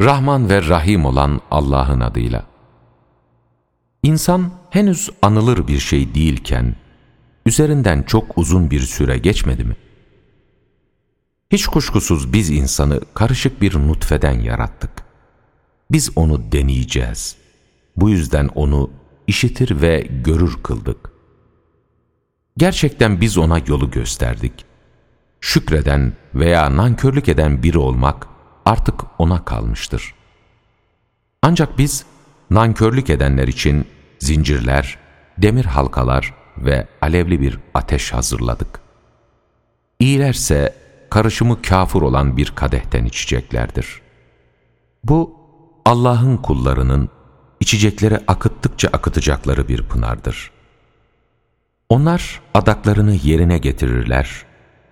Rahman ve Rahim olan Allah'ın adıyla. İnsan henüz anılır bir şey değilken, üzerinden çok uzun bir süre geçmedi mi? Hiç kuşkusuz biz insanı karışık bir nutfeden yarattık. Biz onu deneyeceğiz. Bu yüzden onu işitir ve görür kıldık. Gerçekten biz ona yolu gösterdik. Şükreden veya nankörlük eden biri olmak, artık ona kalmıştır. Ancak biz nankörlük edenler için zincirler, demir halkalar ve alevli bir ateş hazırladık. İyilerse karışımı kafur olan bir kadehten içeceklerdir. Bu Allah'ın kullarının içecekleri akıttıkça akıtacakları bir pınardır. Onlar adaklarını yerine getirirler,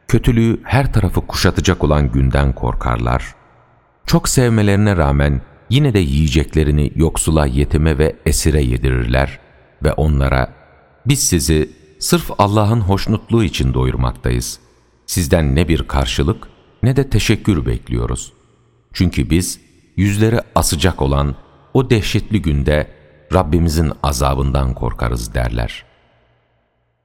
kötülüğü her tarafı kuşatacak olan günden korkarlar, çok sevmelerine rağmen yine de yiyeceklerini yoksula, yetime ve esire yedirirler ve onlara biz sizi sırf Allah'ın hoşnutluğu için doyurmaktayız. Sizden ne bir karşılık ne de teşekkür bekliyoruz. Çünkü biz yüzleri asacak olan o dehşetli günde Rabbimizin azabından korkarız derler.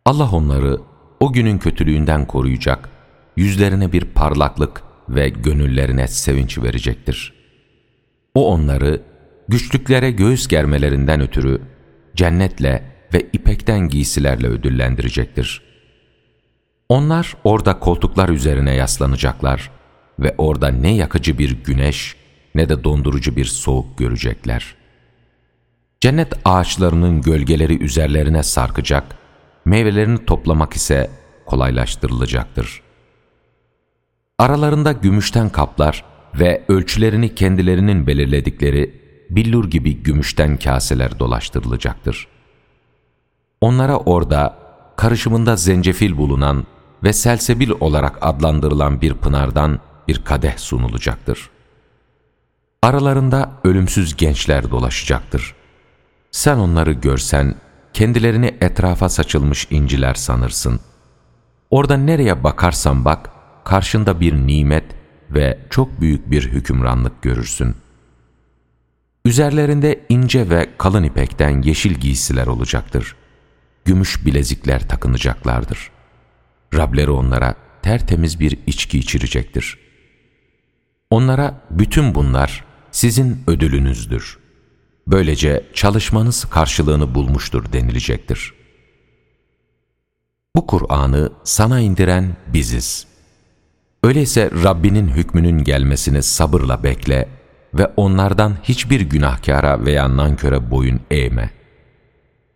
Allah onları o günün kötülüğünden koruyacak, yüzlerine bir parlaklık ve gönüllerine sevinç verecektir. O onları güçlüklere göğüs germelerinden ötürü cennetle ve ipekten giysilerle ödüllendirecektir. Onlar orada koltuklar üzerine yaslanacaklar ve orada ne yakıcı bir güneş ne de dondurucu bir soğuk görecekler. Cennet ağaçlarının gölgeleri üzerlerine sarkacak, meyvelerini toplamak ise kolaylaştırılacaktır. Aralarında gümüşten kaplar ve ölçülerini kendilerinin belirledikleri billur gibi gümüşten kaseler dolaştırılacaktır. Onlara orada karışımında zencefil bulunan ve selsebil olarak adlandırılan bir pınardan bir kadeh sunulacaktır. Aralarında ölümsüz gençler dolaşacaktır. Sen onları görsen kendilerini etrafa saçılmış inciler sanırsın. Orada nereye bakarsan bak, karşında bir nimet ve çok büyük bir hükümranlık görürsün. Üzerlerinde ince ve kalın ipekten yeşil giysiler olacaktır. Gümüş bilezikler takınacaklardır. Rableri onlara tertemiz bir içki içirecektir. Onlara bütün bunlar sizin ödülünüzdür. Böylece çalışmanız karşılığını bulmuştur denilecektir. Bu Kur'an'ı sana indiren biziz. Öyleyse Rabbinin hükmünün gelmesini sabırla bekle ve onlardan hiçbir günahkara veya nanköre boyun eğme.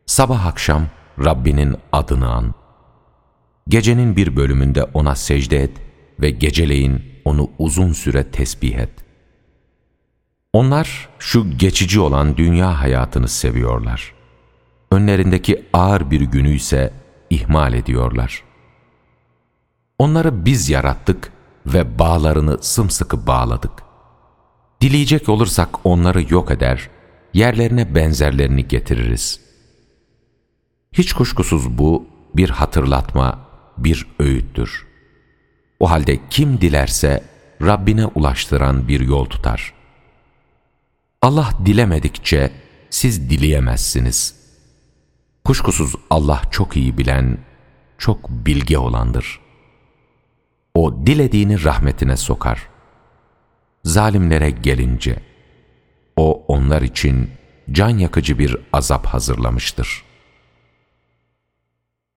Sabah akşam Rabbinin adını an. Gecenin bir bölümünde ona secde et ve geceleyin onu uzun süre tesbih et. Onlar şu geçici olan dünya hayatını seviyorlar. Önlerindeki ağır bir günü ise ihmal ediyorlar.'' Onları biz yarattık ve bağlarını sımsıkı bağladık. Dileyecek olursak onları yok eder, yerlerine benzerlerini getiririz. Hiç kuşkusuz bu bir hatırlatma, bir öğüttür. O halde kim dilerse Rabbine ulaştıran bir yol tutar. Allah dilemedikçe siz dileyemezsiniz. Kuşkusuz Allah çok iyi bilen, çok bilge olandır.'' O dilediğini rahmetine sokar. Zalimlere gelince, O onlar için can yakıcı bir azap hazırlamıştır.''